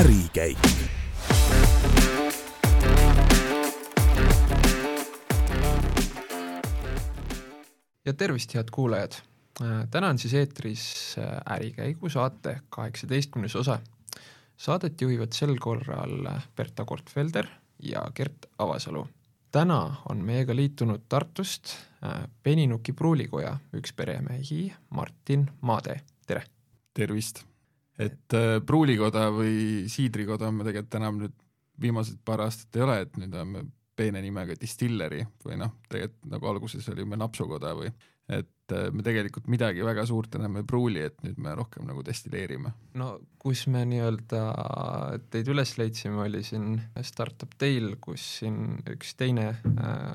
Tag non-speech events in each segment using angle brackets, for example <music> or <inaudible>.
ärikäik. ja tervist, head kuulajad. täna on siis eetris Ärikäigu saate kaheksateistkümnes osa. Saadet juhivad sel korral Berta Kortfelder ja Gert Avasalu. täna on meiega liitunud Tartust Peninuki pruulikoja üks peremehi, Martin Maade, tere! tervist! Et äh, pruulikoda või siidrikoda me tegelikult enam nüüd viimased paar aastat ei ole, et nüüd on me peene nimega distilleri või noh, tegelikult nagu alguses oli meil napsukoda või et äh, me tegelikult midagi väga suurt enam ei pruuli, et nüüd me rohkem nagu destilleerime. no kus me nii-öelda teid üles leidsime, oli siin Startup Dail, kus siin üks teine äh,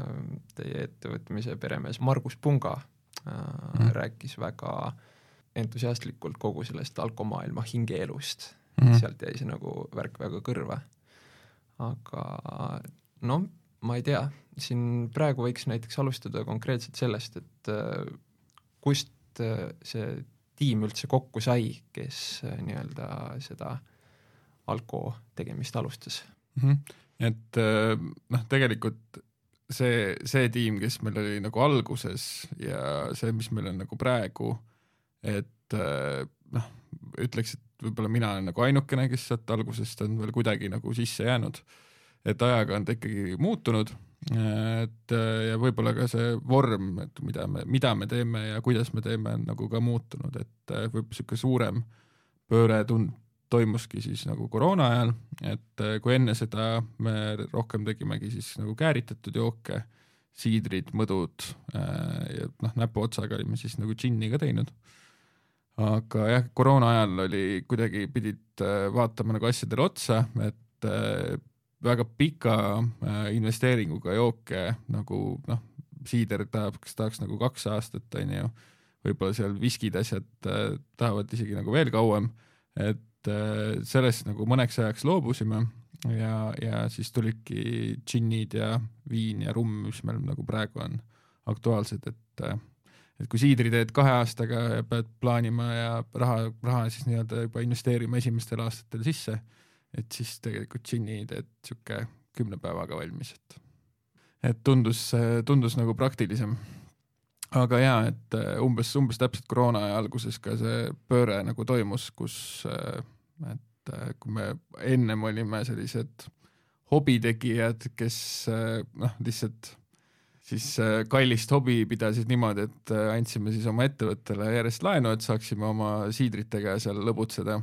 teie ettevõtmise peremees Margus Punga mm. rääkis väga äh, entusiastlikult kogu sellest alkomaailma hingeelust mm, -hmm. sealt jäi see nagu värk väga kõrva. aga noh, ma ei tea, siin praegu võiks näiteks alustada konkreetselt sellest, et äh, kust äh, see tiim üldse kokku sai, kes äh, nii-öelda seda alko tegemist alustas mm. -hmm. et noh, tegelikult see, see tiim, kes meil oli nagu alguses ja see, mis meil on nagu praegu et äh, noh, ütleks, et võib-olla mina olen nagu ainukene, kes sealt algusest on veel kuidagi nagu sisse jäänud. et ajaga on ta ikkagi muutunud, et äh, ja võib-olla ka see vorm, et mida me, mida me teeme ja kuidas me teeme, on nagu ka muutunud, et äh, võib-olla niisugune suurem pööre tund-, toimuski siis nagu koroona ajal, et kui enne seda me rohkem tegimegi siis nagu kääritatud jooke, siidrid, mõdud ja noh, näpuotsaga olime siis nagu džinni ka teinud aga jah, koroona ajal oli kuidagi, pidid äh, vaatama nagu asjadele otsa, et äh, väga pika äh, investeeringuga jooke nagu noh, siider tahaks, tahaks nagu kaks aastat, on ju, võib-olla seal viskid, asjad tahavad isegi nagu veel kauem, et sellest nagu mõneks ajaks loobusime ja, ja siis tulidki džinnid ja viin ja rumm, mis meil nagu praegu on aktuaalsed, et et kui siidri teed kahe aastaga ja pead plaanima ja raha, raha siis nii-öelda juba investeerima esimestel aastatel sisse, et siis tegelikult džinni teed sihuke kümne päevaga valmis, et et tundus, tundus nagu praktilisem. aga jaa, et umbes, umbes täpselt koroona aja alguses ka see pööre nagu toimus, kus et kui me ennem olime sellised hobitegijad, kes noh, lihtsalt siis äh, kallist hobi pidasid niimoodi, et äh, andsime siis oma ettevõttele järjest laenu, et saaksime oma siidritega seal lõbutseda.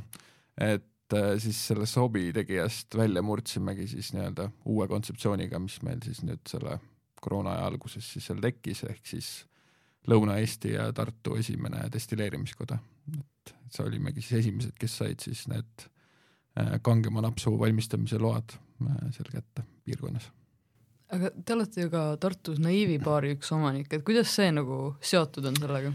et äh, siis sellest hobi tegijast välja murdsimegi siis nii-öelda uue kontseptsiooniga, mis meil siis nüüd selle koroona aja alguses siis seal tekkis, ehk siis Lõuna-Eesti ja Tartu esimene destilleerimiskoda. et see olimegi siis esimesed, kes said siis need kangema napsu valmistamise load seal kätte piirkonnas aga te olete ju ka Tartus Naiivi baari üks omanik, et kuidas see nagu seotud on sellega?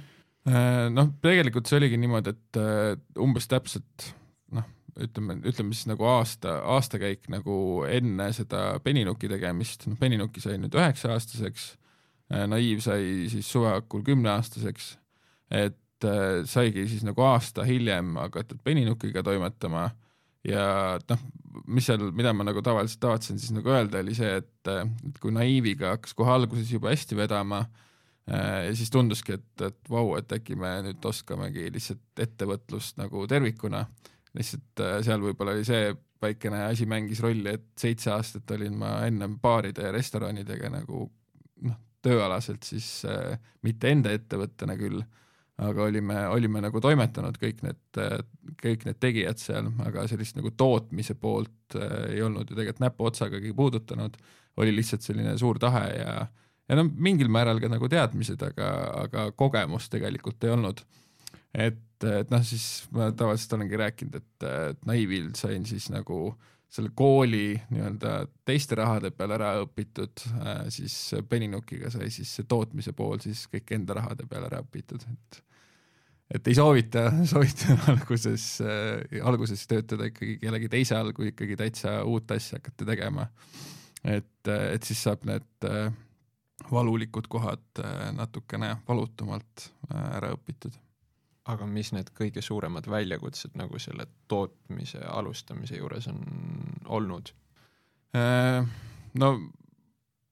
Äh, noh, tegelikult see oligi niimoodi, et äh, umbes täpselt noh, ütleme, ütleme siis nagu aasta, aastakäik nagu enne seda Beninuki tegemist, noh Beninuki sai nüüd üheksa-aastaseks, äh, Naiiv sai siis suve hakul kümneaastaseks, et saigi siis nagu aasta hiljem hakatud Beninukiga toimetama ja noh, mis seal, mida ma nagu tavaliselt tavatsen siis nagu öelda, oli see, et, et kui naiiviga hakkas kohe alguses juba hästi vedama äh, ja siis tunduski, et, et vau, et äkki me nüüd oskamegi lihtsalt ettevõtlust nagu tervikuna, lihtsalt äh, seal võib-olla oli see väikene asi mängis rolli, et seitse aastat olin ma ennem baaride ja restoranidega nagu noh, tööalaselt siis äh, mitte enda ettevõttena küll aga olime, olime nagu toimetanud kõik need, kõik need tegijad seal, aga sellist nagu tootmise poolt äh, ei olnud ju tegelikult näpuotsagagi puudutanud, oli lihtsalt selline suur tahe ja ja no mingil määral ka nagu teadmised, aga, aga kogemust tegelikult ei olnud. et, et noh, siis ma tavaliselt olengi rääkinud, et, et Naivil sain siis nagu selle kooli nii-öelda teiste rahade peal ära õpitud äh,, siis Beninukiga sai siis see tootmise pool siis kõik enda rahade peal ära õpitud, et et ei soovita, <laughs> soovitan alguses äh,, alguses töötada ikkagi kellegi teise all, kui ikkagi täitsa uut asja hakata tegema. et, äh, et siis saab need äh, valulikud kohad äh, natukene valutumalt äh, ära õpitud. aga mis need kõige suuremad väljakutsed nagu selle tootmise alustamise juures on olnud? Äh, no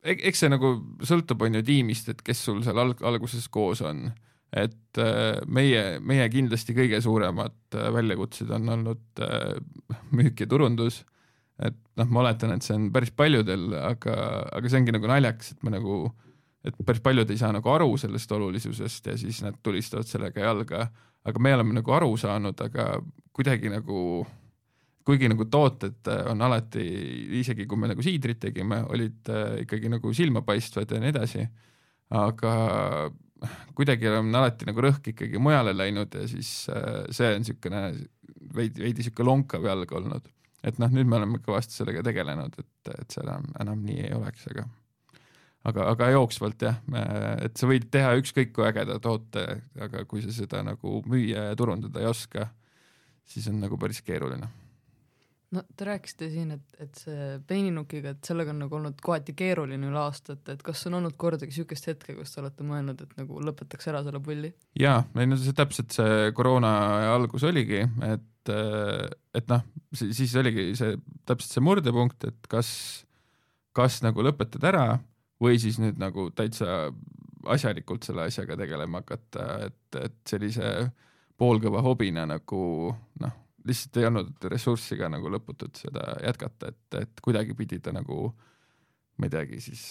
eks see nagu sõltub, on ju, tiimist, et kes sul seal alg-, alguses koos on. Et äh, meie, meie kindlasti kõige suuremad äh, väljakutsed on olnud müük ja turundus, et noh, ma oletan, et see on päris paljudel, aga, aga see ongi nagu naljakas, et me nagu, et päris paljud ei saa nagu aru sellest olulisusest ja siis nad tulistavad sellega jalga, aga me oleme nagu aru saanud, aga kuidagi nagu kuigi nagu tooted äh, on alati, isegi kui me nagu siidrit tegime, olid äh, ikkagi nagu silmapaistvad ja nii edasi, aga kuidagi on alati nagu rõhk ikkagi mujale läinud ja siis äh, see on niisugune veidi, veidi niisugune lonkav jalg olnud. et noh, nüüd me oleme kõvasti sellega tegelenud, et, et see enam, enam nii ei oleks, aga aga, aga jooksvalt jah, et sa võid teha ükskõik kui ägeda toote, aga kui sa seda nagu müüa ja turundada ei oska, siis on nagu päris keeruline no te rääkisite siin, et, et see peininukiga, et sellega on nagu olnud kohati keeruline üle aastate, et kas on olnud kordagi niisugust hetke, kus te olete mõelnud, et nagu lõpetaks ära selle pulli? jaa, ei no see täpselt see koroona algus oligi, et, et noh, siis oligi see täpselt see murdepunkt, et kas, kas nagu lõpetad ära või siis nüüd nagu täitsa asjalikult selle asjaga tegelema hakata, et, et sellise poolkõva hobina nagu noh lihtsalt ei olnud ressurssi ka nagu lõputult seda jätkata, et, et kuidagi pidi ta nagu ma ei teagi siis,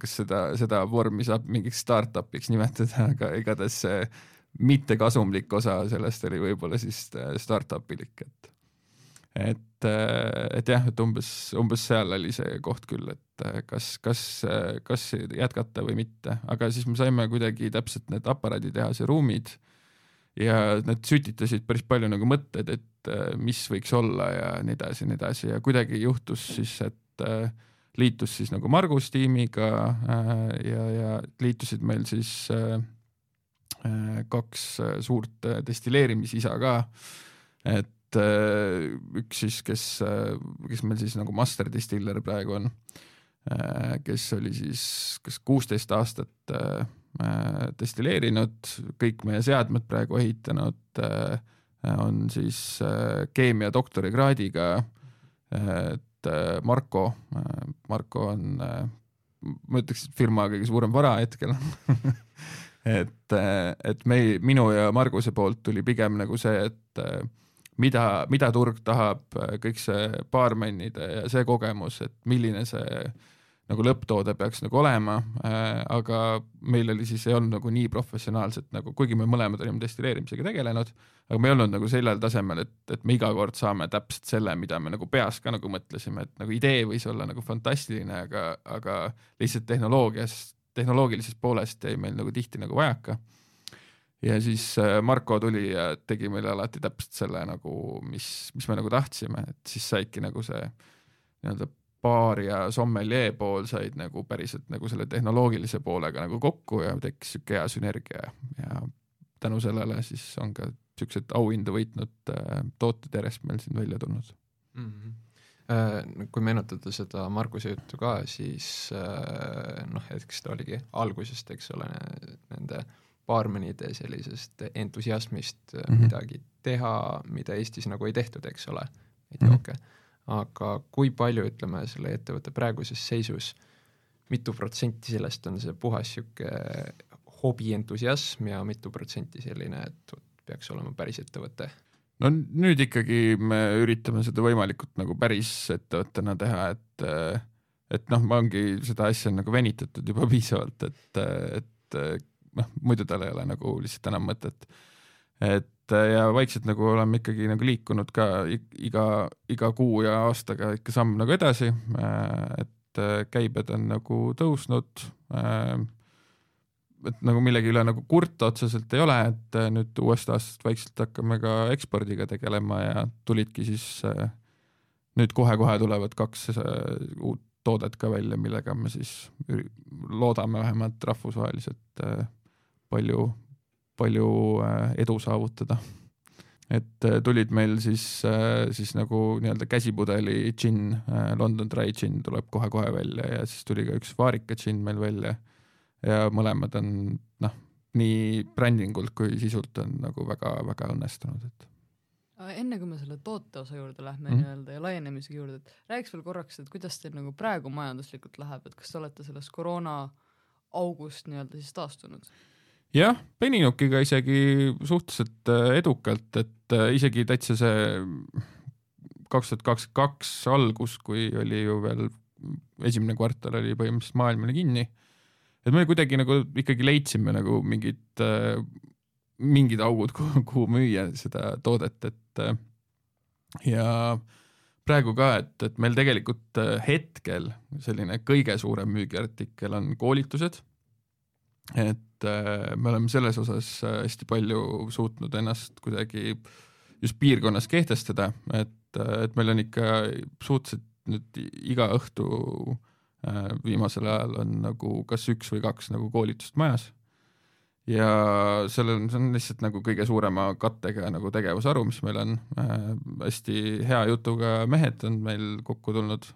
kas seda, seda vormi saab mingiks startup'iks nimetada, aga igatahes see mittekasumlik osa sellest oli võib-olla siis startup ilik, et et, et jah, et umbes, umbes seal oli see koht küll, et kas, kas, kas jätkata või mitte, aga siis me saime kuidagi täpselt need aparaaditehase ruumid ja need sütitasid päris palju nagu mõtteid, et äh, mis võiks olla ja nii edasi ja nii edasi. Ja kuidagi juhtus siis, et äh, liitus siis nagu Margus tiimiga äh, ja, ja liitusid meil siis kaks suurt destilleerimisisa ka, et üks siis, kes, kes meil siis nagu master distiller praegu on, kes oli siis kas kuusteist aastat destilleerinud, kõik meie seadmed praegu ehitanud, äh, on siis äh, keemia doktorikraadiga, et Marko, Marko on, ma ütleks, firma kõige suurem vara hetkel <laughs> et, et mei-, minu ja Marguse poolt tuli pigem nagu see, et mida, mida turg tahab, kõik see baarmennide ja see kogemus, et milline see äh, nagu lõpptoode peaks nagu olema äh,, aga meil oli siis, ei olnud nagu nii professionaalselt nagu, kuigi me mõlemad olime destilleerimisega tegelenud, aga me ei olnud nagu sellel tasemel, et, et me iga kord saame täpselt selle, mida me nagu peas ka nagu mõtlesime, et nagu idee võis olla nagu fantastiline, aga, aga lihtsalt tehnoloogias, tehnoloogilisest poolest jäi meil nagu tihti nagu vajaka. ja siis äh, Marko tuli ja tegi meile alati täpselt selle nagu, mis, mis me nagu tahtsime, et siis saidki nagu see nii-öelda baar ja sommeljee pool said nagu päriselt nagu selle tehnoloogilise poolega nagu kokku ja tekkis sihuke hea sünergia ja tänu sellele siis on ka siuksed auhindu võitnud äh, tooted järjest meil siin välja tulnud mm. -hmm kui meenutada seda Marguse juttu ka, siis äh, noh, eks ta oligi algusest, eks ole, nende baarmenide sellisest entusiasmist mm -hmm. midagi teha, mida Eestis nagu ei tehtud, eks ole, neid mhm. jooke mm -hmm aga kui palju, ütleme, selle ettevõtte praeguses seisus, mitu protsenti sellest on see puhas niisugune hobientusiasm ja mitu protsenti selline, et peaks olema päris ettevõte? no nüüd ikkagi me üritame seda võimalikult nagu päris ettevõttena teha, et et noh, ongi seda asja nagu venitatud juba <laughs> piisavalt, et, et noh, muidu tal ei ole nagu lihtsalt enam mõtet. Et et ja vaikselt nagu oleme ikkagi nagu liikunud ka iga, iga kuu ja aastaga ikka samm nagu edasi, et käibed on nagu tõusnud, et nagu millegi üle nagu kurta otseselt ei ole, et nüüd uuest aastast vaikselt hakkame ka ekspordiga tegelema ja tulidki siis nüüd kohe-kohe tulevad kaks uut toodet ka välja, millega me siis loodame vähemalt rahvusvaheliselt palju palju äh, edu saavutada. et äh, tulid meil siis, äh, siis nagu nii-öelda käsipudeli džinn, London Dry džinn tuleb kohe-kohe välja ja siis tuli ka üks vaarika džinn meil välja. ja mõlemad on noh, nii brändingult kui sisult on nagu väga-väga õnnestunud, et enne kui me selle toote osa juurde lähme mm. nii-öelda ja laienemise juurde, et räägiks veel korraks, et kuidas teil nagu praegu majanduslikult läheb, et kas te olete sellest koroona august nii-öelda siis taastunud? Jah, Beninukiga isegi suhteliselt äh, edukalt, et äh, isegi täitsa see kaks tuhat kakskümmend kaks algus, kui oli ju veel esimene kvartal oli põhimõtteliselt maailm oli kinni. et me kuidagi nagu ikkagi leidsime nagu mingid, mingid augud, kuhu müüa seda toodet, et äh, ja praegu ka, et, et meil tegelikult äh, hetkel selline kõige suurem müügiartikkel on koolitused. Et äh, me oleme selles osas äh, hästi palju suutnud ennast kuidagi just piirkonnas kehtestada, et, et meil on ikka suhteliselt nüüd iga õhtu äh, viimasel ajal on nagu kas üks või kaks nagu koolitust majas. ja sellel on, see on lihtsalt nagu kõige suurema kattega nagu tegevusharu, mis meil on äh,. hästi hea jutuga mehed on meil kokku tulnud.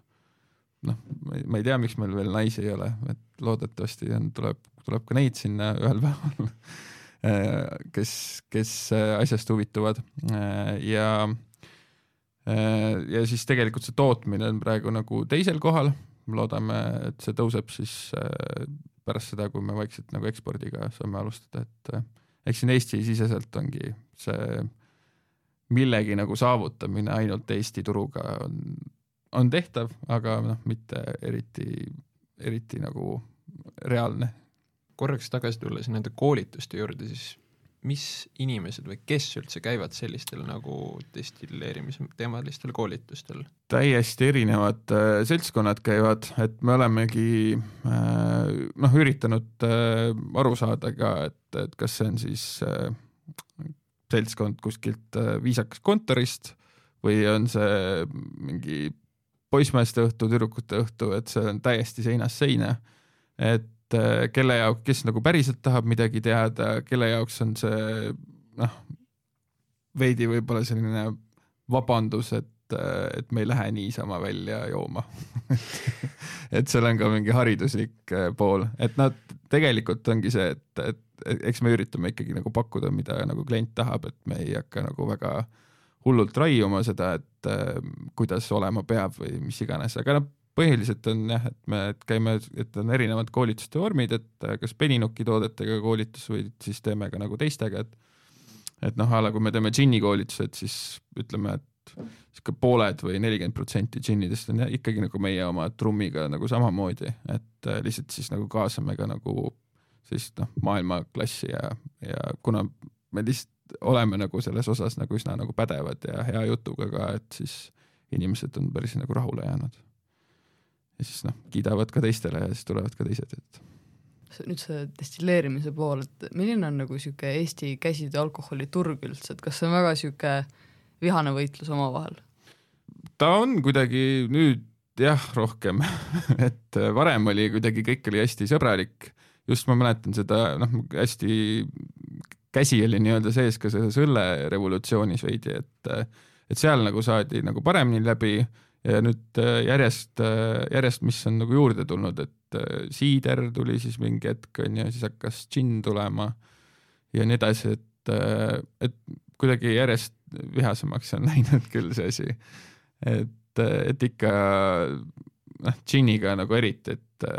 noh, ma ei tea, miks meil veel naisi ei ole, et loodetavasti on, tuleb, tuleb ka neid sinna ühel <laughs> päeval kes, kes asjast huvituvad. Ja ja siis tegelikult see tootmine on praegu nagu teisel kohal, loodame, et see tõuseb siis pärast seda, kui me vaikselt nagu ekspordiga saame alustada, et eks siin Eesti-siseselt ongi see millegi nagu saavutamine ainult Eesti turuga on, on tehtav, aga noh, mitte eriti, eriti nagu reaalne korraks tagasi tulles nende koolituste juurde, siis mis inimesed või kes üldse käivad sellistel nagu destilleerimise teemalistel koolitustel? täiesti erinevad äh, seltskonnad käivad, et me olemegi äh, noh, üritanud äh, aru saada ka, et, et kas see on siis äh, seltskond kuskilt äh, viisakast kontorist või on see mingi poissmeeste õhtu, tüdrukute õhtu, et see on täiesti seinast seina. et äh, kelle jaoks, kes nagu päriselt tahab midagi teada, kelle jaoks on see noh, veidi võib-olla selline vabandus, et et me ei lähe niisama välja jooma. <laughs> Et seal on ka mingi hariduslik äh, pool, et nad tegelikult ongi see, et, et eks me üritame ikkagi nagu pakkuda, mida nagu klient tahab, et me ei hakka nagu väga hullult raiuma seda, et äh, kuidas olema peab või mis iganes, aga noh, põhiliselt on jah, et me et käime, et on erinevad koolituste vormid, et äh, kas Beninuki toodetega koolitus või siis teeme ka nagu teistega, et et noh, a la kui me teeme džinni koolitused, siis ütleme, et sihuke pooled või nelikümmend protsenti džinnidest on ikkagi nagu meie oma trummiga nagu samamoodi, et äh, lihtsalt siis nagu kaasame ka nagu sellist noh, maailmaklassi ja, ja kuna me lihtsalt oleme nagu selles osas nagu üsna nagu pädevad ja hea jutuga ka, et siis inimesed on päris nagu rahule jäänud. Ja siis noh, kiidavad ka teistele ja siis tulevad ka teised, et nüüd see destilleerimise pool, et milline on nagu niisugune Eesti käsitöö alkoholiturg üldse, et kas see on väga niisugune vihane võitlus omavahel? ta on kuidagi nüüd jah, rohkem. <laughs> Et varem oli kuidagi, kõik oli hästi sõbralik, just ma mäletan seda noh, hästi käsi oli nii-öelda sees ka selles õllerevolutsioonis veidi, et et seal nagu saadi nagu paremini läbi ja nüüd järjest, järjest, mis on nagu juurde tulnud, et siider tuli siis mingi hetk onju, siis hakkas džinn tulema ja nii edasi, et, et kuidagi järjest vihasemaks on <laughs> läinud küll see asi. et, et ikka noh, džinniga nagu eriti, et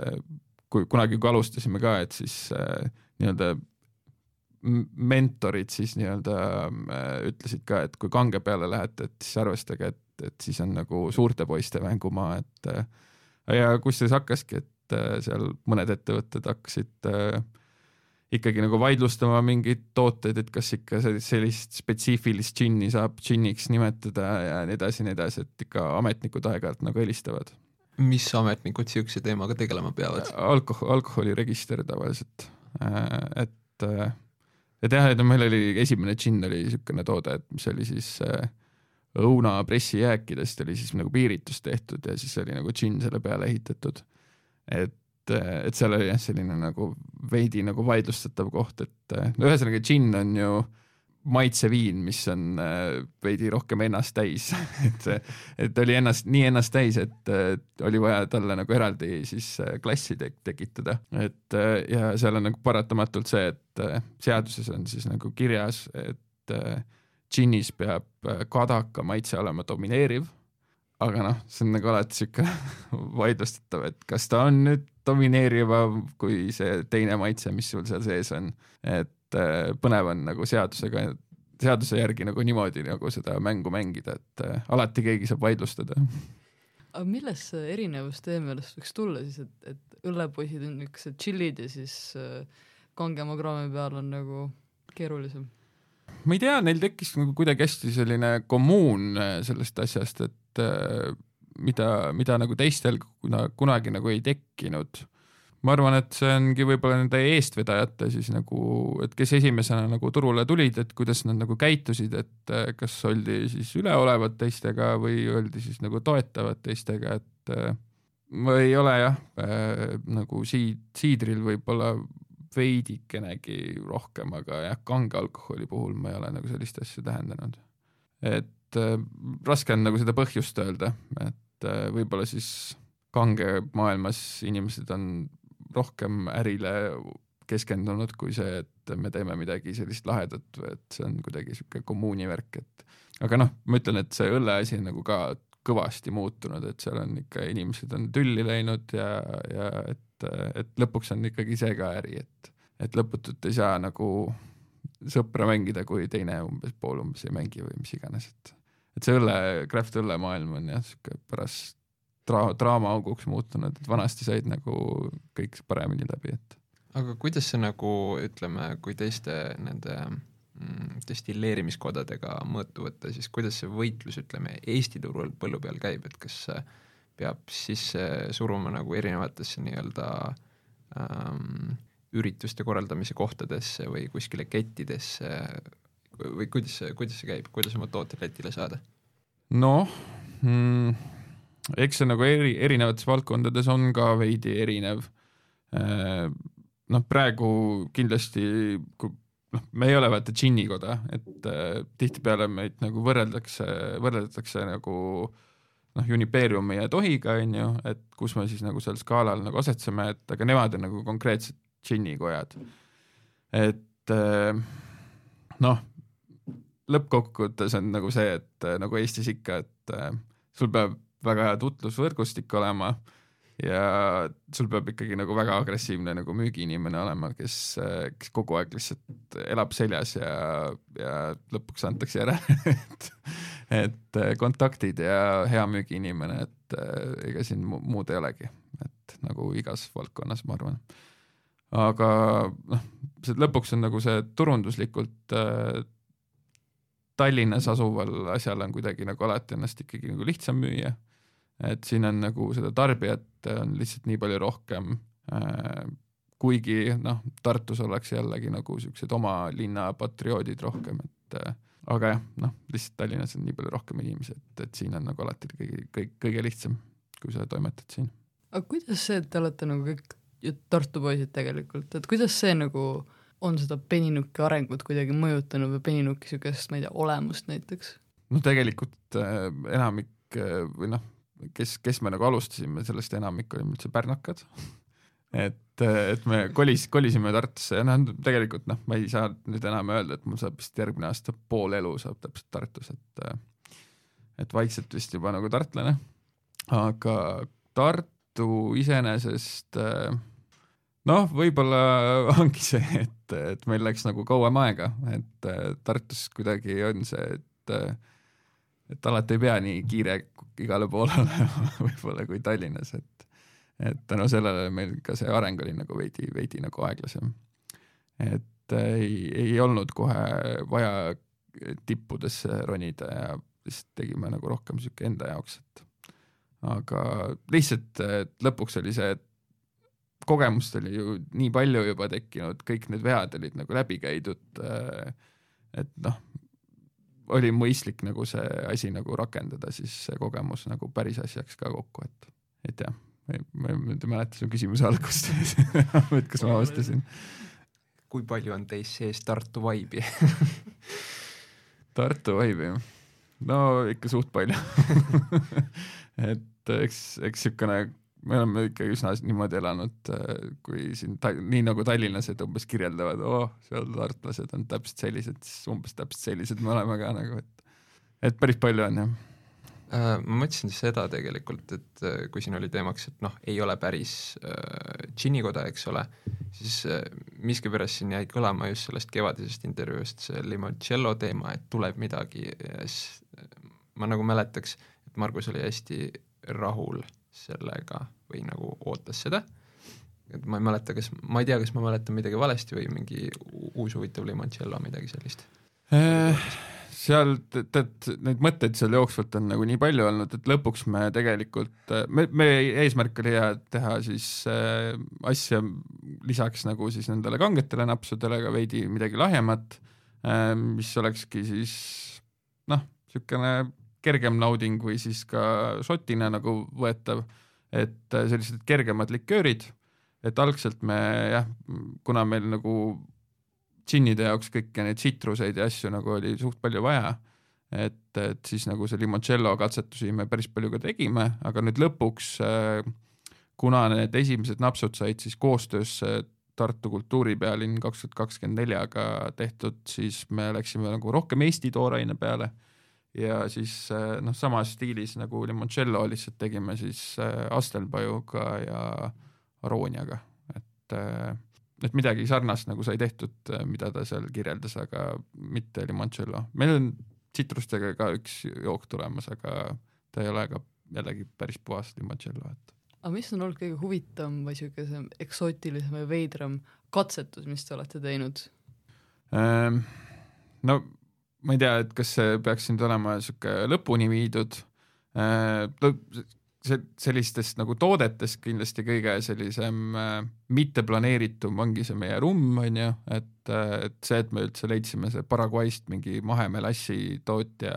kui kunagi, kui alustasime ka, et siis äh, nii-öelda mentorid siis nii-öelda äh, ütlesid ka, et kui kange peale lähete, et siis arvestage, et, et siis on nagu suurte poiste mängumaa, et äh, ja kusjuures hakkaski, et äh, seal mõned ettevõtted hakkasid äh, ikkagi nagu vaidlustama mingeid tooteid, et kas ikka sellist spetsiifilist džinni saab džinniks nimetada ja nii edasi, nii edasi, et ikka ametnikud aeg-ajalt nagu helistavad. mis ametnikud niisuguse teemaga tegelema peavad? alkohol, alkoholiregister tavaliselt, et et jah, et meil oli esimene džinn oli niisugune toode, et mis oli siis äh, õuna pressijääkidest oli siis nagu piiritus tehtud ja siis oli nagu džinn selle peale ehitatud. et, et seal oli jah, selline nagu veidi nagu vaidlustatav koht, et no ühesõnaga džinn on ju maitseviin, mis on äh, veidi rohkem ennast täis <laughs> et, et oli ennast, nii ennast täis, et oli vaja talle nagu eraldi siis klassi te tekitada, et ja seal on nagu paratamatult see, et seaduses on siis nagu kirjas, et džinnis peab kadaka maitse olema domineeriv aga noh, see on nagu alati sihuke <laughs> vaidlustatav, et kas ta on nüüd domineerivam kui see teine maitse, mis sul seal sees on, et äh, põnev on nagu seadusega, seaduse järgi nagu niimoodi nagu seda mängu mängida, et äh, alati keegi saab vaidlustada. aga millest see erinevus teie meelest võiks tulla siis, et, et õllepoisid on niisugused tšillid ja siis äh, kangema kraami peal on nagu keerulisem? Ma ei tea, neil tekkis nagu kuidagi hästi selline kommuun sellest asjast, et Äh, mida, mida nagu teistel kuna, kunagi nagu ei tekkinud. ma arvan, et see ongi võib-olla nende eestvedajate siis nagu, et kes esimesena nagu turule tulid, et kuidas nad nagu käitusid, et äh, kas oldi siis üleolevad teistega või oldi siis nagu toetavad teistega, et äh, ma ei ole jah äh, nagu siid, siidril võib-olla veidikenegi rohkem, aga jah, kange alkoholi puhul ma ei ole nagu sellist asja tähendanud. et äh, raske on nagu seda põhjust öelda, et äh, võib-olla siis kange maailmas inimesed on rohkem ärile keskendunud kui see, et me teeme midagi sellist lahedat, et see on kuidagi sihuke kommuuni värk, et aga noh, ma ütlen, et see õlleasi on nagu ka kõvasti muutunud, et seal on ikka inimesed on tülli läinud ja, ja et, et lõpuks on ikkagi see ka äri, et, et lõputult ei saa nagu sõpra mängida, kui teine umbes pool umbes ei mängi või mis iganes, et et see õlle, craft õlle maailm on jah, sihuke pärast dra-, draamaauguks muutunud, et vanasti said nagu kõik paremini läbi, et. aga kuidas see nagu ütleme, kui teiste nende mm, destilleerimiskodadega mõõtu võtta, siis kuidas see võitlus, ütleme, Eesti turul põllu peal käib, et kas peab sisse suruma nagu erinevatesse nii-öelda ähm, ürituste korraldamise kohtadesse või kuskile kettidesse või kuidas see, kuidas see käib, kuidas oma tooted Lätile saada? noh mm,, eks see nagu eri, erinevates valdkondades on ka veidi erinev. Äh, noh, praegu kindlasti, noh, me ei ole vaata džinnikoda, et äh, tihtipeale meid nagu võrreldakse, võrreldatakse nagu noh, Unipeeriumi ja Tohiga, on ju, et kus me siis nagu seal skaalal nagu asetseme, et aga nemad on nagu konkreetsed džinnikojad. et äh, noh, lõppkokkuvõttes on nagu see, et äh, nagu Eestis ikka, et äh, sul peab väga hea tutvusvõrgustik olema ja sul peab ikkagi nagu väga agressiivne nagu müügiinimene olema, kes, kes kogu aeg lihtsalt elab seljas ja, ja lõpuks antakse järele <laughs> et, et kontaktid ja hea müügiinimene, et ega siin muud ei olegi, et nagu igas valdkonnas, ma arvan. aga noh, see lõpuks on nagu see turunduslikult Tallinnas asuval asjal on kuidagi nagu alati ennast ikkagi nagu lihtsam müüa. et siin on nagu seda tarbijat on lihtsalt nii palju rohkem äh,. kuigi noh, Tartus ollakse jällegi nagu siuksed oma linna patrioodid rohkem, et äh, aga jah, noh, lihtsalt Tallinnas on nii palju rohkem inimesi, et, et siin on nagu alati kõige, kõik, kõige lihtsam, kui sa toimetad siin. aga kuidas see, et te olete nagu kõik Tartu poisid tegelikult, et kuidas see nagu on seda peninuki arengut kuidagi mõjutanud või peninuki niisugust, ma ei tea, olemust näiteks? no tegelikult äh, enamik äh, või noh, kes, kes me nagu alustasime, sellest enamik olime üldse pärnakad <laughs> et, et me kolis, kolisime Tartusse ja noh, tegelikult noh, ma ei saa nüüd enam öelda, et mul saab vist järgmine aasta pool elu saab täpselt Tartus, et et vaikselt vist juba nagu tartlane, aga Tartu iseenesest noh, võib-olla <laughs> ongi see, et, et meil läks nagu kauem aega, et Tartus kuidagi on see, et et alati ei pea nii kiire igale poole olema <laughs> võib-olla kui Tallinnas, et et tänu sellele meil ka see areng oli nagu veidi, veidi nagu aeglasem. et ei, ei olnud kohe vaja tippudesse ronida ja lihtsalt tegime nagu rohkem sihuke enda jaoks, et aga lihtsalt lõpuks oli see, et kogemust oli ju nii palju juba tekkinud, kõik need vead olid nagu läbi käidud. Et noh, oli mõistlik nagu see asi nagu rakendada, siis see kogemus nagu päris asjaks ka kokku, et, et jah, ma ei mäleta su küsimuse algust <laughs> et kas ma vastasin. kui palju on teis sees Tartu vibe'i <laughs> Tartu vibe'i, no ikka suht palju. <laughs> Et eks, eks niisugune, me oleme ikka üsna niimoodi elanud, kui siin nii nagu tallinlased umbes kirjeldavad, oh, seal tartlased on täpselt sellised, siis umbes täpselt sellised me oleme ka nagu, et et päris palju on jah ma mõtlesin seda tegelikult, et äh, kui siin oli teemaks, et noh, ei ole päris äh, džinnikoda, eks ole, siis äh, miskipärast siin jäi kõlama just sellest kevadisest intervjuust see limoncello teema, et tuleb midagi ja siis äh, ma nagu mäletaks, et Margus oli hästi rahul sellega või nagu ootas seda, et ma ei mäleta, kas, ma ei tea, kas ma mäletan midagi valesti või mingi uus huvitav limoncello, midagi sellist. Äh seal tead, neid mõtteid seal jooksvalt on nagu nii palju olnud, et lõpuks me tegelikult, me, meie eesmärk oli teha siis äh, asja lisaks nagu siis nendele kangetele napsudele ka veidi midagi lahjemat äh,, mis olekski siis noh, niisugune kergem nauding või siis ka šotina nagu võetav, et äh, sellised kergemad liköörid, et algselt me jah, kuna meil nagu džinnide jaoks kõiki neid tsitruseid ja asju nagu oli suht palju vaja, et, et siis nagu see limoncello katsetusi me päris palju ka tegime, aga nüüd lõpuks äh, kuna need esimesed napsud said siis koostöös Tartu kultuuripealinn kaks tuhat kakskümmend neljaga tehtud, siis me läksime nagu rohkem Eesti tooraine peale. Ja siis äh, noh, samas stiilis nagu limoncello lihtsalt tegime siis äh, Astelpajuga ja Arooniaga, et et midagi sarnast nagu sai tehtud, äh, mida ta seal kirjeldas, aga mitte limoncello. meil on tsitrustega ka üks jook tulemas, aga ta ei ole ka jällegi päris puhas limoncello, et. aga mis on olnud kõige huvitavam või siukesem eksootilisem või veidram katsetus, mis te olete teinud ähm,? no ma ei tea, et kas see peaks nüüd olema sihuke lõpuni viidud äh,, sellistest nagu toodetest kindlasti kõige sellisem äh, mitteplaneeritum ongi see meie rumm, on ju, et, äh, et see, et me üldse leidsime see Paraguayst mingi mahemelassi tootja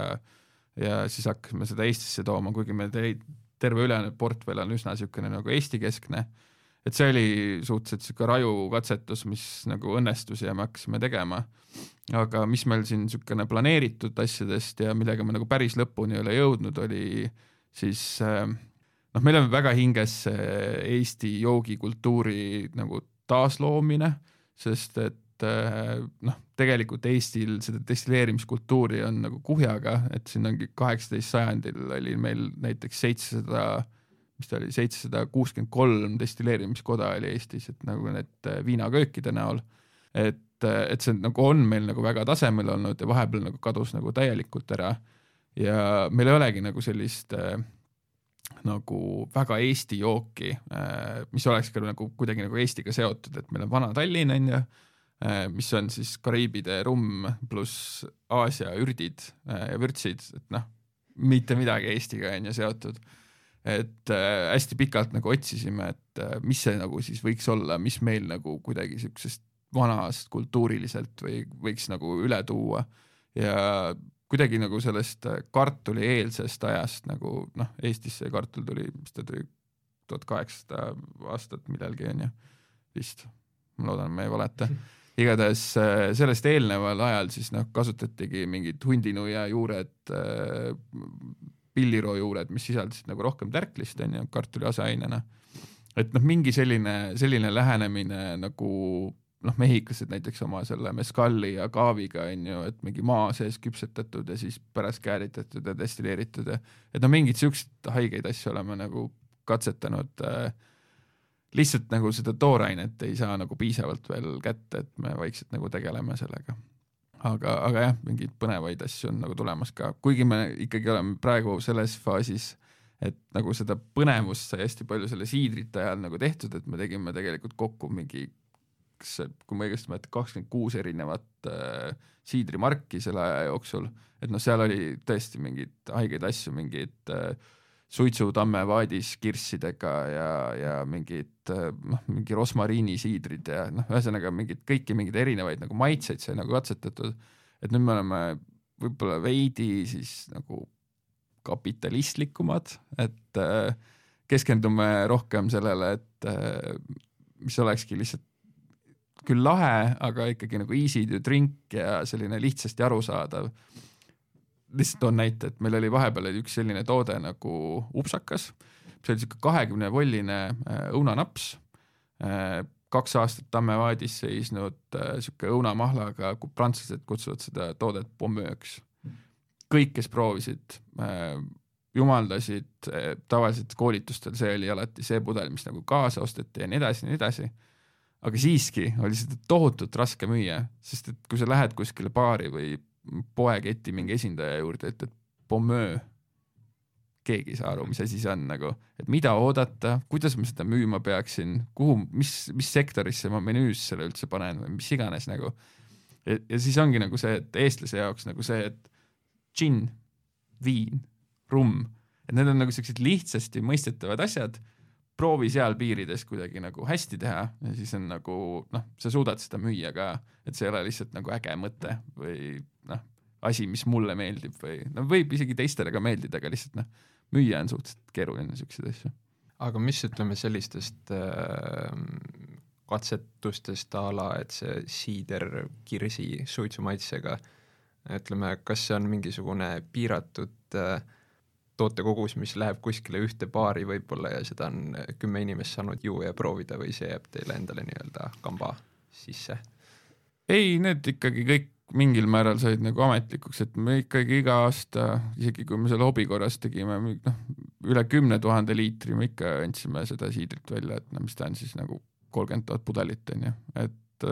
ja siis hakkasime seda Eestisse tooma, kuigi meil terve ülejäänud portfell on üsna niisugune nagu Eesti-keskne, et see oli suhteliselt niisugune raju katsetus, mis nagu õnnestus ja me hakkasime tegema. aga mis meil siin niisugune planeeritud asjadest ja millega me nagu päris lõpuni ei ole jõudnud, oli siis äh, noh, meil on väga hinges Eesti joogikultuuri nagu taasloomine, sest et eh, noh, tegelikult Eestil seda destilleerimiskultuuri on nagu kuhjaga, et siin ongi kaheksateist sajandil oli meil näiteks seitsesada, mis ta oli, seitsesada kuuskümmend kolm destilleerimiskoda oli Eestis, et nagu need eh, viinaköökide näol, et, et see nagu on meil nagu väga tasemel olnud ja vahepeal nagu kadus nagu täielikult ära. Ja meil ei olegi nagu sellist äh, nagu väga Eesti jooki, äh, mis oleks ka nagu kuidagi nagu Eestiga seotud, et meil on Vana-Tallinn, on ju, äh, mis on siis Kariibide rumm pluss Aasia ürdid äh, ja vürtsid, et noh, mitte midagi Eestiga on ju seotud. et hästi pikalt nagu otsisime, et mis see nagu siis võiks olla, mis meil nagu kuidagi niisugusest vanast kultuuriliselt või võiks nagu üle tuua ja kuidagi nagu sellest äh, kartulieelsest ajast nagu noh, Eestisse kartul tuli, mis ta tuli, tuhat kaheksasada aastat millalgi onju, vist, ma loodan, ma ei valeta. igatahes äh, sellest eelneval ajal siis noh, kasutatigi mingid hundinuia juured, äh, pilliroo juured, mis sisaldasid nagu rohkem tärklist onju, kartuli aseainena. et noh, mingi selline, selline lähenemine nagu noh, mehhiklased näiteks oma selle meskalli ja kaaviga on ju, et mingi maa sees küpsetatud ja siis pärast kääritatud ja destilleeritud ja et no mingeid siukseid haigeid asju oleme nagu katsetanud äh,. lihtsalt nagu seda toorainet ei saa nagu piisavalt veel kätte, et me vaikselt nagu tegeleme sellega. aga, aga jah, mingeid põnevaid asju on nagu tulemas ka, kuigi me ikkagi oleme praegu selles faasis et nagu seda põnevust sai hästi palju selle siidrite ajal nagu tehtud, et me tegime tegelikult kokku mingi kas, kui ma õigesti mäletan, kakskümmend kuus erinevat äh, siidrimarki selle aja jooksul, et noh, seal oli tõesti mingeid haigeid asju, mingeid äh, suitsutamme vaadis kirssidega ja, ja mingid äh, noh, mingi rosmariinisiidrid ja noh, ühesõnaga mingeid kõiki mingeid erinevaid nagu maitseid sai nagu katsetatud, et nüüd me oleme võib-olla veidi siis nagu kapitalistlikumad, et äh, keskendume rohkem sellele, et äh, mis olekski lihtsalt küll lahe, aga ikkagi nagu easy to drink ja selline lihtsasti arusaadav. lihtsalt toon näite, et meil oli vahepeal oli üks selline toode nagu upsakas, see oli siuke kahekümne volline äh, õunanaps, kaks aastat Tammevaadis seisnud siuke õunamahlaga, prantslased kutsuvad seda toodet pommööks. kõik, kes proovisid, jumaldasid, tavaliselt koolitustel see oli alati see pudel, mis nagu kaasa osteti ja nii edasi ja nii edasi aga siiski oli seda tohutult raske müüa, sest et kui sa lähed kuskile baari või poeketi mingi esindaja juurde, ütled pommöö, keegi ei saa aru, mis asi see on nagu, et mida oodata, kuidas ma seda müüma peaksin, kuhu, mis, mis sektorisse ma menüüs selle üldse panen või mis iganes nagu. ja siis ongi nagu see, et eestlase jaoks nagu see, et džinn, viin, rumm, et need on nagu siuksed lihtsasti mõistetavad asjad proovi seal piirides kuidagi nagu hästi teha ja siis on nagu noh, sa suudad seda müüa ka, et see ei ole lihtsalt nagu äge mõte või noh, asi, mis mulle meeldib või no võib isegi teistele ka meeldida, aga lihtsalt noh, müüa on suhteliselt keeruline siukseid asju. aga mis ütleme sellistest äh, katsetustest a la, et see siider kirsi suitsumaitsega, ütleme, kas see on mingisugune piiratud äh, tootekogus, mis läheb kuskile ühte baari võib-olla ja seda on kümme inimest saanud juua ja proovida või see jääb teile endale nii-öelda kamba sisse? ei, need ikkagi kõik mingil määral said nagu ametlikuks, et me ikkagi iga aasta, isegi kui me selle hobi korras tegime, noh, üle kümne tuhande liitri me ikka andsime seda siidrit välja, et no mis ta on siis nagu kolmkümmend tuhat pudelit on ju, et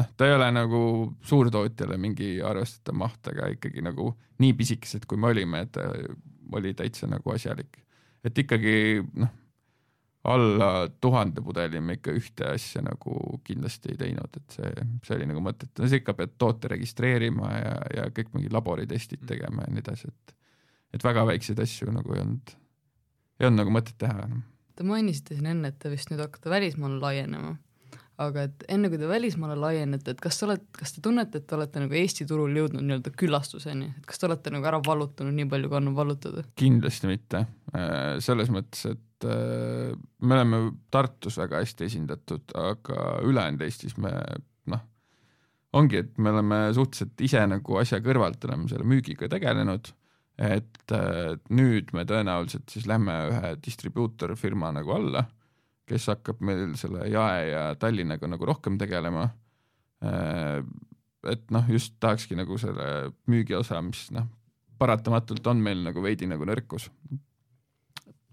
noh, ta ei ole nagu suurtootjale mingi arvestatav maht, aga ikkagi nagu nii pisikesed, kui me olime, et oli täitsa nagu asjalik. et ikkagi noh, alla tuhande pudeli me ikka ühte asja nagu kindlasti ei teinud, et see, see oli nagu mõttetu, no sa ikka pead toote registreerima ja, ja kõik mingi laboritestid tegema ja nii edasi, et et väga väikseid asju nagu ei olnud, ei olnud nagu mõtet teha enam. Te mainisite siin enne, et te vist nüüd hakkate välismaale laienema aga et enne kui te välismaale laienete, et kas te olete, kas te tunnete, et te olete nagu Eesti turul jõudnud nii-öelda küllastuseni, et kas te olete nagu ära vallutanud nii palju, kui on vallutada? kindlasti mitte, äh, selles mõttes, et äh, me oleme Tartus väga hästi esindatud, aga ülejäänud Eestis me noh, ongi, et me oleme suhteliselt ise nagu asja kõrvalt oleme selle müügiga tegelenud, et äh, nüüd me tõenäoliselt siis lähme ühe distribuutorfirma nagu alla kes hakkab meil selle jae ja Tallinnaga nagu rohkem tegelema. Äh, et noh, just tahakski nagu selle müügiosa, mis noh, paratamatult on meil nagu veidi nagu nõrkus.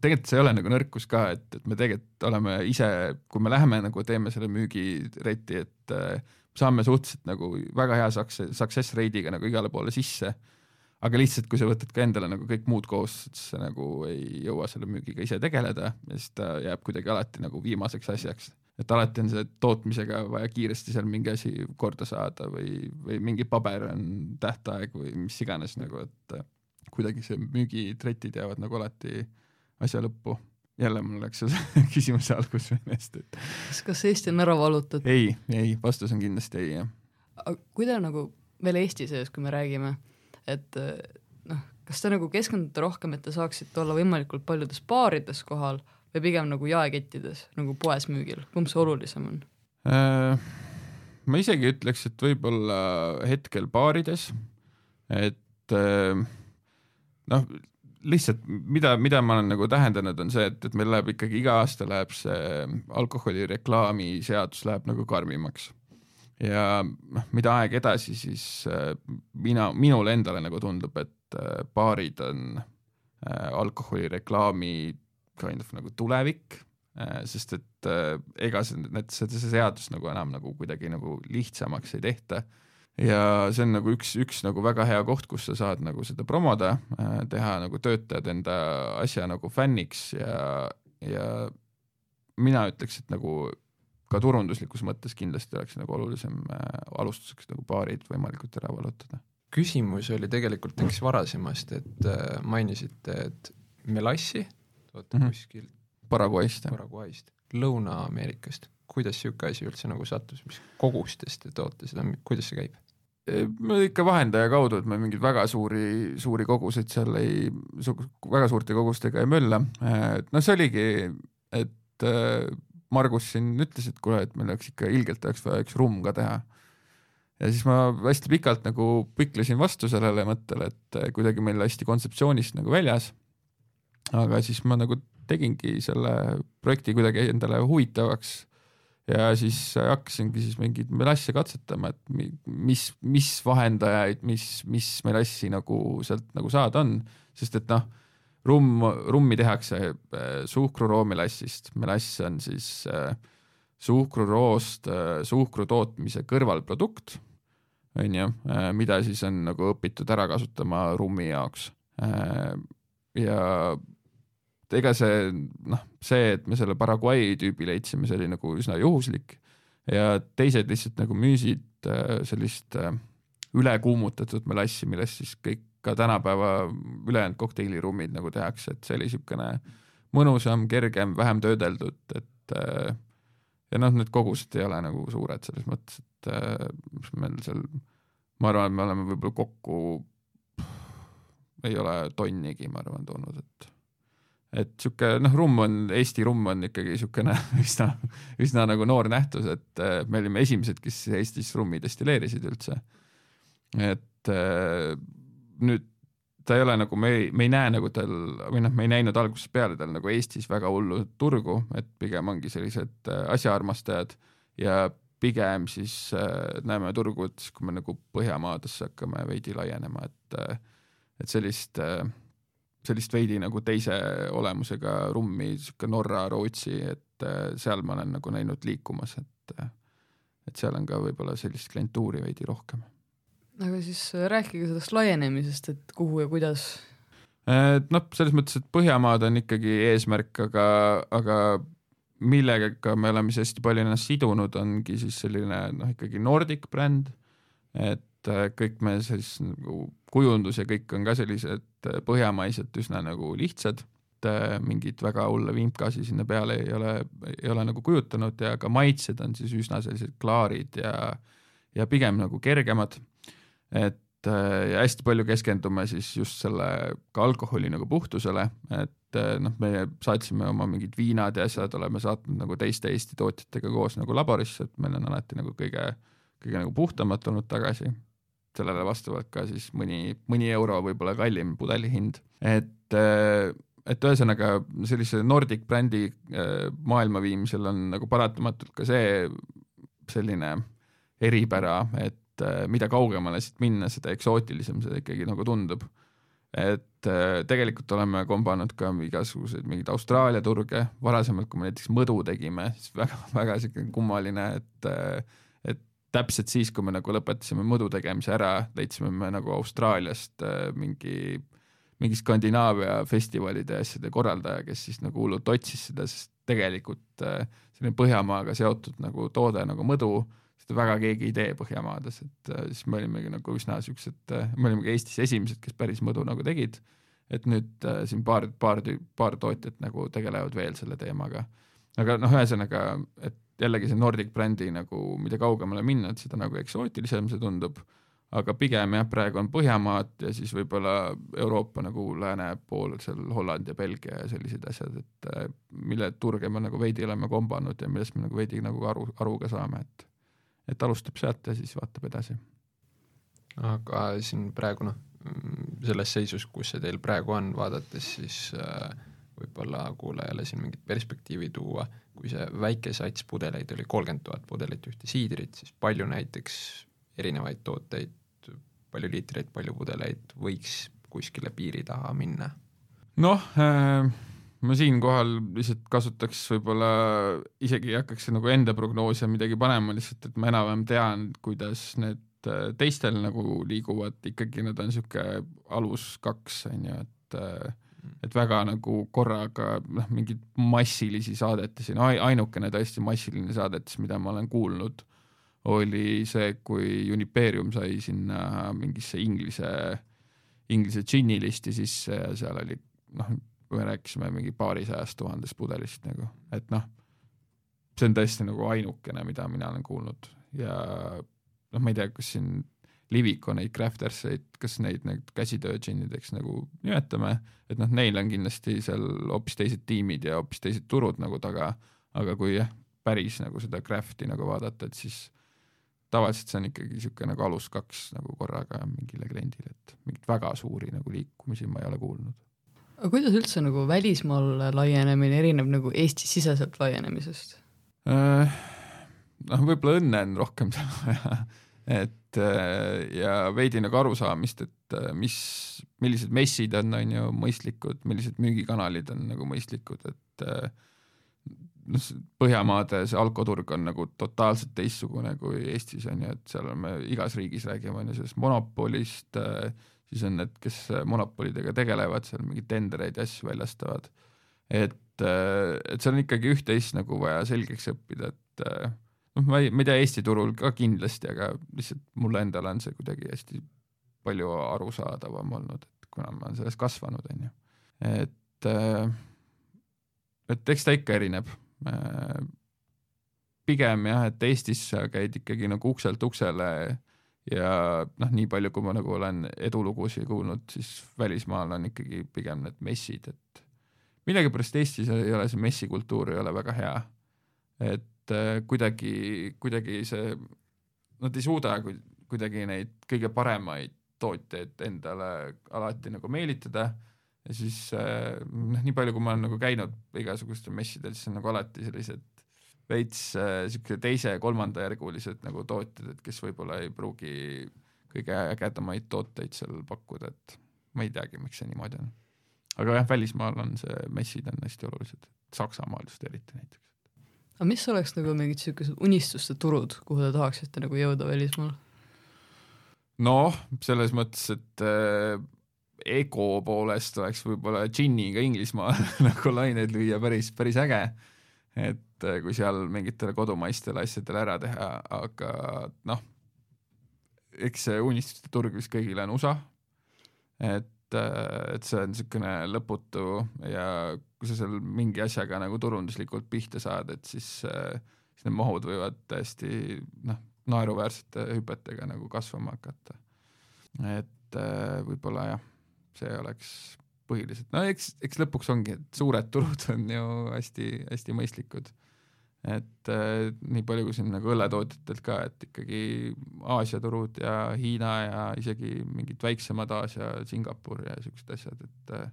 tegelikult see ei ole nagu nõrkus ka, et, et me tegelikult oleme ise, kui me läheme nagu teeme selle müügireti, et äh, saame suhteliselt nagu väga hea success, rate'iga nagu igale poole sisse aga lihtsalt, kui sa võtad ka endale nagu kõik muud koos, siis sa nagu ei jõua selle müügiga ise tegeleda ja siis ta jääb kuidagi alati nagu viimaseks asjaks. et alati on see tootmisega vaja kiiresti seal mingi asi korda saada või, või mingi paber on tähtaeg või mis iganes nagu, et kuidagi see müügitretid jäävad nagu alati asja lõppu jälle mul läks see <laughs> küsimuse algus meelest, et kas, kas Eesti on ära vallutatud? ei, ei, vastus on kindlasti ei, jah. aga kui te nagu veel Eesti sees, kui me räägime et noh, kas te nagu keskendute rohkem, et te saaksite olla võimalikult paljudes baarides kohal või pigem nagu jaekettides, nagu poes müügil, kumb see olulisem on äh,? ma isegi ütleks, et võib-olla hetkel baarides, et äh, noh, lihtsalt mida, mida ma olen nagu tähendanud, on see, et, et meil läheb ikkagi iga aasta läheb see alkoholireklaami seadus läheb nagu karmimaks ja noh, mida aeg edasi, siis äh, mina, minule endale nagu tundub, et äh, baarid on äh, alkoholireklaami kind of nagu tulevik, sest et ega see, need, see seadus nagu enam nagu kuidagi nagu lihtsamaks ei tehta. Ja see on nagu üks, üks nagu väga hea koht, kus sa saad nagu seda promoda, teha nagu töötajad enda asja nagu fänniks ja, ja mina ütleks, et nagu ka turunduslikus mõttes kindlasti oleks nagu olulisem äh, alustuseks nagu baarid võimalikult ära vallutada. küsimus oli tegelikult üks varasemast, et äh, mainisite, et melassi toote mm -hmm. kuskilt Paraguayst, Paraguayst, Lõuna-Ameerikast. kuidas niisugune asi üldse nagu sattus, mis kogustes te toote seda, kuidas see käib? me ikka vahendaja kaudu, et me mingeid väga suuri, suuri koguseid seal ei, väga suurte kogustega ei mölla, noh, see oligi, et Margus siin ütles, et kuule, et meil oleks ikka ilgelt oleks vaja üks rumm ka teha. ja siis ma hästi pikalt nagu piklesin vastu sellele mõttele, et äh, kuidagi meil hästi kontseptsioonist nagu väljas. aga siis ma nagu tegingi selle projekti kuidagi endale huvitavaks ja siis hakkasingi siis mingeid melassi katsetama, et mis, mis vahendajaid, mis, mis melassi nagu sealt nagu saada on, sest et noh, rumm, rummi tehakse äh, suhkruroo melassist, melass on siis äh, suhkruroost äh, suhkru tootmise kõrvalprodukt, on ju, mida siis on nagu õpitud ära kasutama rummi jaoks. ja ega see noh, see, et me selle Paraguay tüübi leidsime, see oli nagu üsna juhuslik ja teised lihtsalt nagu müüsid sellist ülekuumutatud melassi, millest siis kõik ka tänapäeva ülejäänud kokteiliruumid nagu tehakse, et see oli niisugune mõnusam, kergem, vähem töödeldud, et äh, ja noh, need kogused ei ole nagu suured selles mõttes, et mis meil seal, ma arvan, et me oleme võib-olla kokku, ei ole tonnigi, ma arvan, toonud, et et sihuke noh, rumm on, Eesti rumm on ikkagi niisugune <laughs> üsna, üsna nagu noor nähtus, et äh, me olime esimesed, kes Eestis rummi destilleerisid üldse. et äh, nüüd ta ei ole nagu, me ei, me ei näe nagu tal või noh, me ei näinud algusest peale tal nagu Eestis väga hullu turgu, et pigem ongi sellised äh, asjaarmastajad ja pigem siis äh, näeme turgu, et siis kui me nagu Põhjamaadesse hakkame veidi laienema, et äh, et sellist äh, sellist veidi nagu teise olemusega rummi, sihuke Norra, Rootsi, et äh, seal ma olen nagu näinud liikumas, et et seal on ka võib-olla sellist klientuuri veidi rohkem. Aga siis äh, rääkige sellest laienemisest, et kuhu ja kuidas? noh, selles mõttes, et Põhjamaad on ikkagi eesmärk, aga, aga millega me oleme siis hästi palju ennast sidunud, ongi siis selline noh, ikkagi Nordic bränd, et kõik me siis nagu kujundus ja kõik on ka sellised äh, põhjamaised üsna nagu lihtsad, et äh, mingit väga hulle vimkasi sinna peale ei ole, ei ole nagu kujutanud ja ka maitsed on siis üsna sellised klaarid ja, ja pigem nagu kergemad. Et äh, ja hästi palju keskendume siis just selle ka alkoholi nagu puhtusele, et noh, me saatsime oma mingid viinad ja asjad oleme saatnud nagu teiste Eesti tootjatega koos nagu laborisse, et meil on alati nagu kõige, kõige nagu puhtamad tulnud tagasi. Sellele vastavalt ka siis mõni, mõni euro võib-olla kallim pudeli hind, et äh, et ühesõnaga sellise Nordic brändi äh, maailma viimisel on nagu paratamatult ka see selline eripära, et äh, mida kaugemale siit minna, seda eksootilisem see ikkagi nagu tundub. et tegelikult oleme kombanud ka igasuguseid mingeid Austraalia turge, varasemalt, kui me näiteks mõdu tegime, siis väga, <laughs> väga sihuke kummaline, et täpselt siis, kui me nagu lõpetasime mõdu tegemise ära, leidsime me nagu Austraaliast äh, mingi, mingi Skandinaavia festivalide ja asjade korraldaja, kes siis nagu hullult otsis seda, sest tegelikult äh, selline Põhjamaaga seotud nagu toode nagu mõdu, seda väga keegi ei tee Põhjamaades, et äh, siis me olimegi nagu üsna siuksed, me olimegi Eestis esimesed, kes päris mõdu nagu tegid. et nüüd siin paar, paar, paar tootjat nagu tegelevad veel selle teemaga. aga noh, ühesõnaga, et jällegi see Nordic brändi nagu, mida kaugemale minna, et seda nagu eksootilisem see tundub, aga pigem jah, praegu on Põhjamaad ja siis võib-olla Euroopa nagu lääne pool, seal Holland ja Belgia ja sellised asjad, et äh, mille turge me nagu veidi oleme kombanud ja millest me nagu veidi nagu aru, aru ka saame, et et alustab sealt ja siis vaatab edasi. aga siin praegu noh, selles seisus, kus see teil praegu on, vaadates siis äh, võib-olla kuulajale siin mingit perspektiivi tuua, kui see väike sats pudeleid oli kolmkümmend tuhat pudelit ühte siidrit, siis palju näiteks erinevaid tooteid, palju liitreid, palju pudeleid võiks kuskile piiri taha minna? noh äh,, ma siinkohal lihtsalt kasutaks võib-olla, isegi ei hakkaks nagu enda prognoose midagi panema, lihtsalt et ma enam-vähem tean, kuidas need äh, teistel nagu liiguvad, ikkagi nad on niisugune alus kaks, on ju, et äh, et väga nagu korraga noh, mingeid massilisi saadetisi, no ainukene tõesti massiline saadetis, mida ma olen kuulnud, oli see, kui Unipeerium sai sinna mingisse inglise, inglise džinni listi sisse ja seal oli noh, me rääkisime mingi paarisajast tuhandest pudelist nagu, et noh, see on tõesti nagu ainukene, mida mina olen kuulnud ja noh, ma ei tea, kas siin Liviko neid crafterseid, kas neid nüüd käsitöö džinnideks nagu nimetame, et noh, neil on kindlasti seal hoopis teised tiimid ja hoopis teised turud nagu taga, aga kui jah, päris nagu seda craft'i nagu vaadata, et siis tavaliselt see on ikkagi niisugune nagu alus kaks nagu korraga mingile kliendile, et mingit väga suuri nagu liikumisi ma ei ole kuulnud. Aga kuidas üldse nagu välismaal laienemine erineb nagu Eesti-siseselt laienemisest? Äh, noh, võib-olla õnne on rohkem <laughs> seal et äh, ja veidi nagu arusaamist, et äh, mis, millised messid on, on ju, mõistlikud, millised müügikanalid on nagu mõistlikud, et noh, Põhjamaade see alkoturg on nagu totaalselt teistsugune kui Eestis on ju, et seal me igas riigis räägime on ju sellest monopolist, siis on need, kes monopolidega tegelevad, seal mingeid tendereid ja asju väljastavad. et, et seal on ikkagi üht-teist nagu vaja selgeks õppida, et noh, ma ei, ma ei tea, Eesti turul ka kindlasti, aga lihtsalt mulle endale on see kuidagi hästi palju arusaadavam olnud, et kuna ma olen selles kasvanud, on ju. et, et eks ta ikka erineb Äh, pigem jah, et Eestis sa käid ikkagi nagu ukselt uksele ja noh, nii palju, kui ma nagu olen edulugusid kuulnud, siis välismaal on ikkagi pigem need messid, et millegipärast Eestis ei ole see messikultuur ei ole väga hea. et äh, kuidagi, kuidagi see, nad ei suuda kuidagi neid kõige paremaid tootjaid endale alati nagu meelitada ja siis äh, noh, nii palju, kui ma olen nagu käinud igasugustel messidel, siis on nagu alati sellised veits niisuguse äh, teise-kolmandajärgulised nagu tootjad, et kes võib-olla ei pruugi kõige ägedamaid tooteid seal pakkuda, et ma ei teagi, miks see niimoodi on. aga jah, välismaal on see, messid on hästi olulised, Saksamaal just eriti näiteks. aga mis oleks nagu mingid niisugused unistuste turud, kuhu te tahaksite nagu jõuda välismaal? noh, selles mõttes, et äh, ego poolest oleks võib-olla džinniga Inglismaal <laughs> nagu laineid lüüa päris, päris äge. Et äh, kui seal mingitele kodumaistele asjadele ära teha, aga noh, eks see unistuste turg vist kõigile on USA. et, äh, et see on niisugune lõputu ja kui sa seal mingi asjaga nagu turunduslikult pihta saad, et siis, äh, siis need mahud võivad täiesti noh, naeruväärsete hüpetega nagu kasvama hakata. et võib-olla jah see oleks põhiliselt, no eks, eks lõpuks ongi, et suured turud on ju hästi-hästi mõistlikud. et äh, nii palju kui siin nagu õlletootjatelt ka, et ikkagi Aasia turud ja Hiina ja isegi mingid väiksemad Aasia, Singapur ja niisugused asjad, et äh,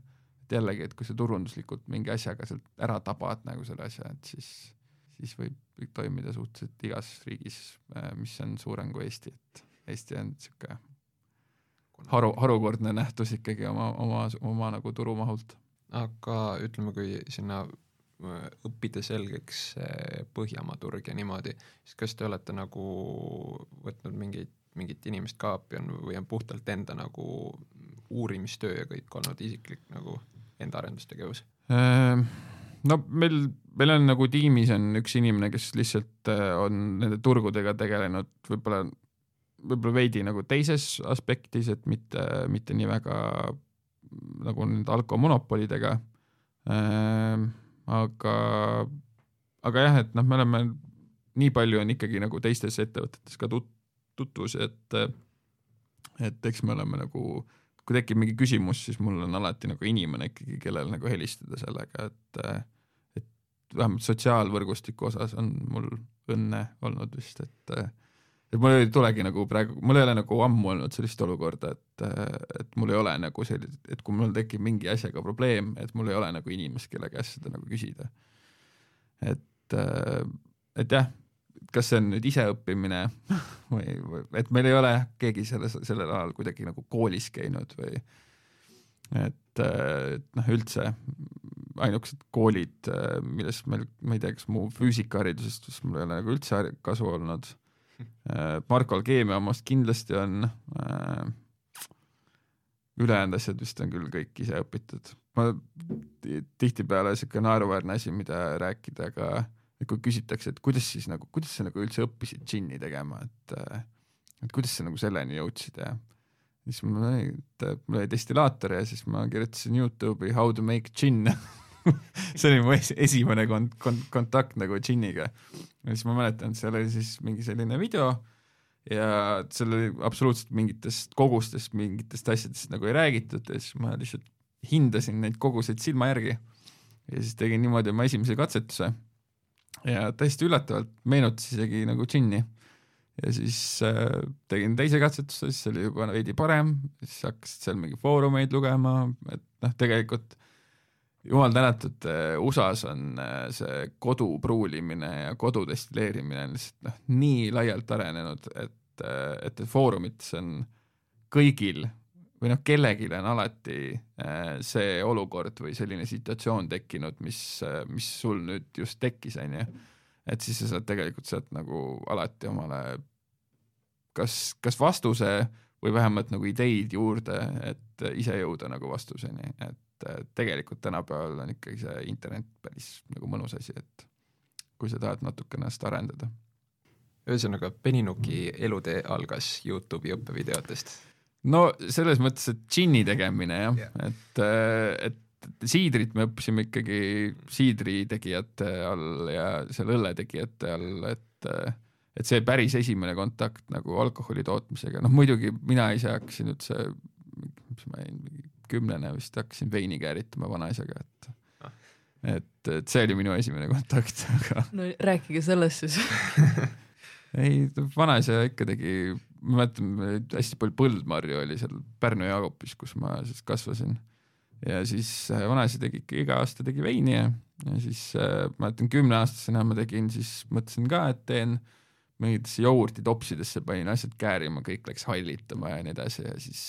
et jällegi, et kui sa turunduslikult mingi asjaga sealt ära tabad nagu selle asja, et siis, siis võib, võib toimida suhteliselt igas riigis, äh, mis on suurem kui Eesti, et Eesti on niisugune haru, harukordne nähtus ikkagi oma, oma, oma nagu turumahult. aga ütleme, kui sinna äh, õppida selgeks see Põhjamaa turg ja niimoodi, siis kas te olete nagu võtnud mingeid, mingit inimest kaapi on või on puhtalt enda nagu uurimistöö ja kõik olnud isiklik nagu enda arendustegevus? Ehm, no meil, meil on nagu tiimis on üks inimene, kes lihtsalt äh, on nende turgudega tegelenud võib-olla võib-olla veidi nagu teises aspektis, et mitte, mitte nii väga nagu nende alkomonopolidega ähm,. aga, aga jah, et noh, me oleme, nii palju on ikkagi nagu teistes ettevõtetes ka tut-, tutvusi, et et eks me oleme nagu, kui tekib mingi küsimus, siis mul on alati nagu inimene ikkagi, kellele nagu helistada sellega, et et vähemalt sotsiaalvõrgustiku osas on mul õnne olnud vist, et et mul ei tulegi nagu praegu, mul ei ole nagu ammu olnud sellist olukorda, et, et mul ei ole nagu selline, et kui mul tekib mingi asjaga probleem, et mul ei ole nagu inimest, kelle käest seda nagu küsida. et, et jah, kas see on nüüd iseõppimine <laughs> või, või, et meil ei ole keegi selles, sellel alal kuidagi nagu koolis käinud või et, et noh, üldse ainukesed koolid, millest meil, ma ei tea, kas mu füüsikaharidusest, sest mul ei ole nagu üldse kasu olnud Äh, Markol keemia omast kindlasti on, äh, ülejäänud asjad vist on küll kõik ise õpitud. ma tihtipeale niisugune naeruväärne asi, mida rääkida, aga kui küsitakse, et kuidas siis nagu, kuidas sa nagu üldse õppisid džinni tegema, et äh, et kuidas sa nagu selleni jõudsid ja siis mul oli, mul oli destillaator ja siis ma kirjutasin Youtube'i how to make gin <laughs> <laughs> see oli mu es esimene kont-, kont-, kontakt nagu džinniga. ja siis ma mäletan, et seal oli siis mingi selline video ja seal oli absoluutselt mingitest kogustest, mingitest asjadest nagu ei räägitud ja siis ma lihtsalt hindasin neid koguseid silma järgi. ja siis tegin niimoodi oma esimese katsetuse ja täiesti üllatavalt meenutas isegi nagu džinni. ja siis äh, tegin teise katsetuse, siis oli juba veidi parem, siis hakkasid seal mingi foorumeid lugema, et noh, tegelikult jumal tänatud, USA-s on äh, see kodu pruulimine ja kodu destilleerimine on lihtsalt noh, nii laialt arenenud, et, äh, et foorumites on kõigil või noh, kellelgi on alati äh, see olukord või selline situatsioon tekkinud, mis, mis sul nüüd just tekkis, on ju. Et siis sa saad tegelikult sealt nagu alati omale kas, kas vastuse või vähemalt nagu ideid juurde, et ise jõuda nagu vastuseni, et tegelikult tänapäeval on ikkagi see internet päris nagu mõnus asi, et kui sa tahad natuke ennast arendada. ühesõnaga, Beninuki elutee algas Youtube'i õppevideotest? no selles mõttes, et džinni tegemine jah yeah., et, et siidrit me õppisime ikkagi siidritegijate all ja seal õlletegijate all, et et see päris esimene kontakt nagu alkoholi tootmisega, noh muidugi mina ise hakkasin üldse, mis ma olin, mingi kümnene vist hakkasin veini kääritama vanaisaga, et ah. et, et see oli minu esimene kontakt, <laughs> aga no rääkige sellest siis <laughs> ei, vanaisa ikka tegi, ma mäletan, hästi palju põldmarju oli seal Pärnu Jaagupis, kus ma siis kasvasin ja siis äh, vanaisa tegi ikka iga aasta tegi veini ja, ja siis äh, ma mäletan kümneaastasena ma tegin, siis mõtlesin ka, et teen mingitesse jogurtitopsidesse panin asjad käärima, kõik läks hallitama ja nii edasi ja siis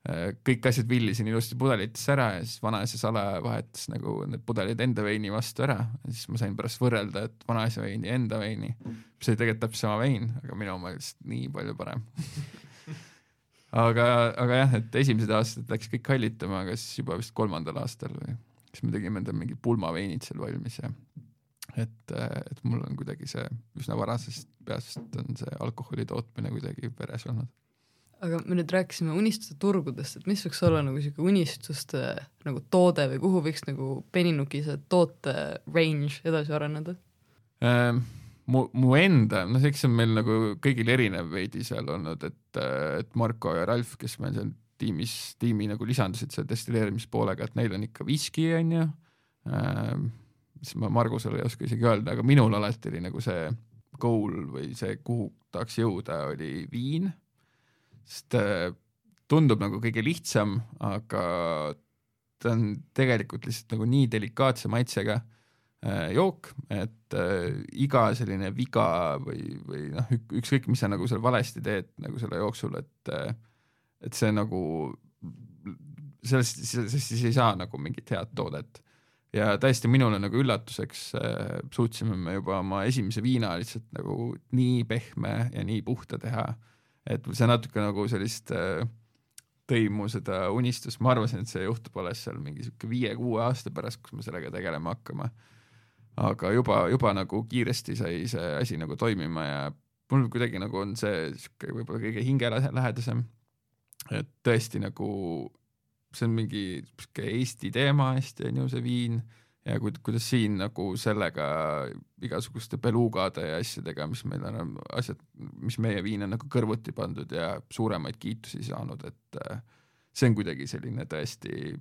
kõik asjad villisin ilusti pudelitesse ära ja siis vanaisa salaja vahetas nagu need pudelid enda veini vastu ära. Siis ma sain pärast võrrelda, et vanaisa veini ja enda veini, mis oli tegelikult täpselt sama vein, aga minu oma oli lihtsalt nii palju parem. <laughs> Aga, aga jah, et esimesed aastad läks kõik hallitama, aga siis juba vist kolmandal aastal või siis me tegime endale mingid pulmaveinid seal valmis ja et, et mul on kuidagi see üsna varasest peast on see alkoholi tootmine kuidagi veres olnud. Aga me nüüd rääkisime unistuste turgudest, et mis võiks olla nagu sihuke unistuste nagu toode või kuhu võiks nagu Beninuki see toote range edasi areneda ähm,? mu, mu enda, noh, eks see on meil nagu kõigil erinev veidi seal olnud, et, et Marko ja Ralf, kes meil seal tiimis, tiimi nagu lisandusid seal destilleerimispoolega, et neil on ikka viski, on ju ähm,, siis ma Margusele ei oska isegi öelda, aga minul alati oli nagu see goal või see, kuhu tahaks jõuda, oli viin, sest äh, tundub nagu kõige lihtsam, aga ta on tegelikult lihtsalt nagu nii delikaatse maitsega Äh, jook, et äh, iga selline viga või, või noh, ükskõik, mis sa nagu seal valesti teed nagu selle jooksul, et äh, et see nagu, sellest, sellest siis ei saa nagu mingit head toodet. ja täiesti minule nagu üllatuseks äh, suutsime me juba oma esimese viina lihtsalt nagu nii pehme ja nii puhta teha, et see natuke nagu sellist äh, tõi mu seda unistust, ma arvasin, et see juhtub alles seal mingi sihuke viie-kuue aasta pärast, kus me sellega tegelema hakkame aga juba, juba nagu kiiresti sai see asi nagu toimima ja mul kuidagi nagu on see sihuke võib-olla kõige hingelähedasem. et tõesti nagu see on mingi sihuke Eesti teema hästi on ju see viin ja ku-, kuidas siin nagu sellega igasuguste belugade ja asjadega, mis meil on, asjad, mis meie viin on nagu kõrvuti pandud ja suuremaid kiitusi saanud, et äh, see on kuidagi selline tõesti,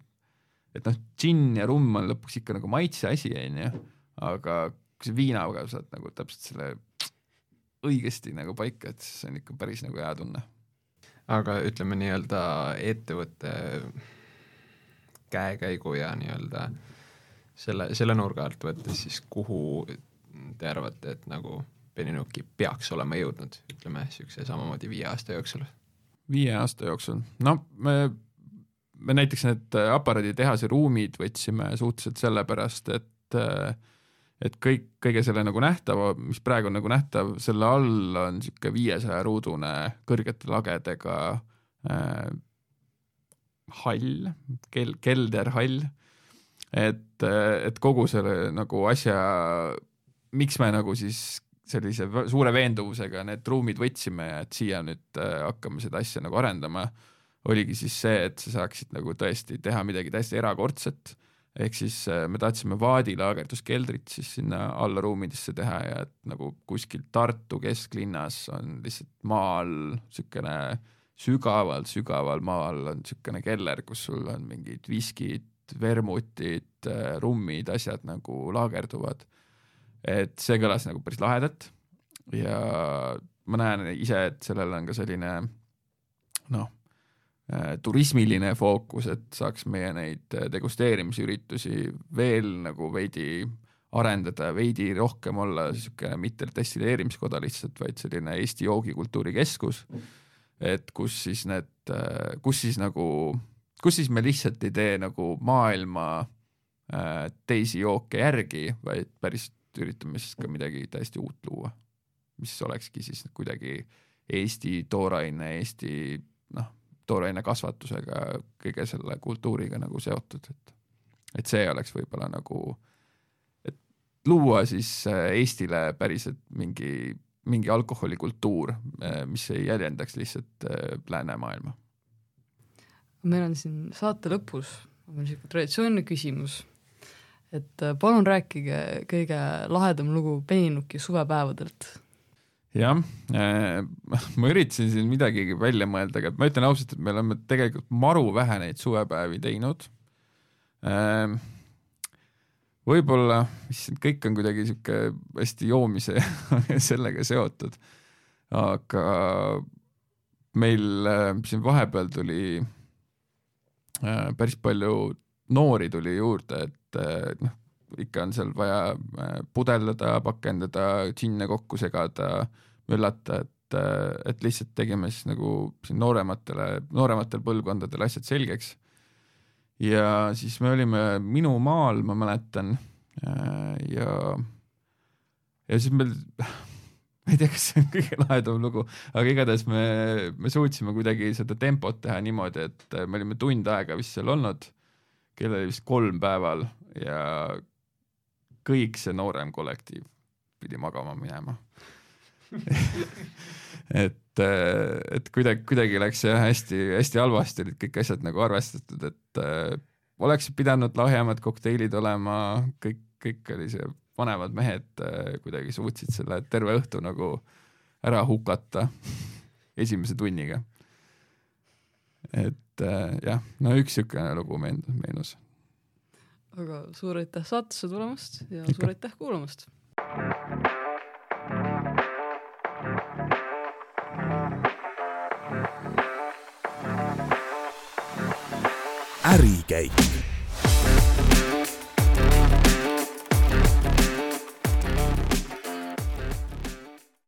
et noh, džinn ja rumm on lõpuks ikka nagu maitse asi, on ju aga kui sa viinaga saad nagu täpselt selle õigesti nagu paika, et siis on ikka päris nagu hea tunne. aga ütleme nii-öelda ettevõtte käekäigu ja nii-öelda selle, selle nurga alt võttes siis kuhu te arvate, et nagu Beninuki peaks olema jõudnud, ütleme niisuguse samamoodi viie aasta jooksul? viie aasta jooksul, no me, me näiteks need aparaaditehase ruumid võtsime suhteliselt sellepärast, et et kõik, kõige selle nagu nähtava, mis praegu on nagu nähtav, selle all on niisugune viiesaja ruudune kõrgete lagedega äh, hall, kel-, kelderhall, et, et kogu selle nagu asja, miks me nagu siis sellise suure veenduvusega need ruumid võtsime ja et siia nüüd äh, hakkame seda asja nagu arendama, oligi siis see, et sa saaksid nagu tõesti teha midagi täiesti erakordset. Ehk siis äh, me tahtsime vaadilaagerduskeldrit siis sinna alla ruumidesse teha ja et nagu kuskil Tartu kesklinnas on lihtsalt maa all niisugune sügaval-sügaval maa all on niisugune keller, kus sul on mingid viskid, vermutid, äh, rummid, asjad nagu laagerduvad. et see kõlas nagu päris lahedalt ja ma näen ise, et sellel on ka selline noh, turismiline fookus, et saaks meie neid degusteerimisüritusi veel nagu veidi arendada veidi rohkem olla niisugune mitte destilleerimiskoda lihtsalt, vaid selline Eesti joogikultuuri keskus, et kus siis need, kus siis nagu, kus siis me lihtsalt ei tee nagu maailma äh, teisi jooke järgi, vaid päris üritame siis ka midagi täiesti uut luua, mis olekski siis kuidagi Eesti tooraine, Eesti noh, tooraine kasvatusega, kõige selle kultuuriga nagu seotud, et et see oleks võib-olla nagu, et luua siis äh, Eestile päriselt mingi, mingi alkoholikultuur, äh, mis ei jäljendaks lihtsalt äh, läänemaailma. Meil on siin saate lõpus on niisugune traditsiooniline küsimus, et palun rääkige kõige lahedam lugu Peninuki suvepäevadelt. Jah äh,, <laughs> ma üritasin siin midagi välja mõelda, aga ma ütlen ausalt, et me oleme tegelikult maru vähe neid suvepäevi teinud. Äh,. võib-olla, issand, kõik on kuidagi sihuke hästi joomise ja <laughs> sellega seotud, aga meil äh, siin vahepeal tuli äh, päris palju noori tuli juurde, et äh, noh, ikka on seal vaja äh, pudeldada, pakendada, džinne kokku segada, möllata, et, äh, et lihtsalt tegime siis nagu siin noorematele, noorematel põlvkondadel asjad selgeks. ja siis me olime minu maal, ma mäletan, äh, ja, ja siis meil ma ei tea, kas see on kõige lahedam lugu, aga igatahes me, me suutsime kuidagi seda tempot teha niimoodi, et me olime tund aega vist seal olnud, kell oli vist kolm päeval ja kõik see noorem kollektiiv pidi magama minema. <laughs> Et, et kuidagi, kuidagi läks see hästi-hästi halvasti, olid kõik asjad nagu arvestatud, et äh, oleks pidanud lahjemad kokteilid olema, kõik, kõik oli see, vanemad mehed äh, kuidagi suutsid selle terve õhtu nagu ära hukata <laughs> esimese tunniga. et äh, jah, no üks niisugune lugu meenus aga suur aitäh saatesse tulemast ja Ikka. suur aitäh kuulamast. ärikäik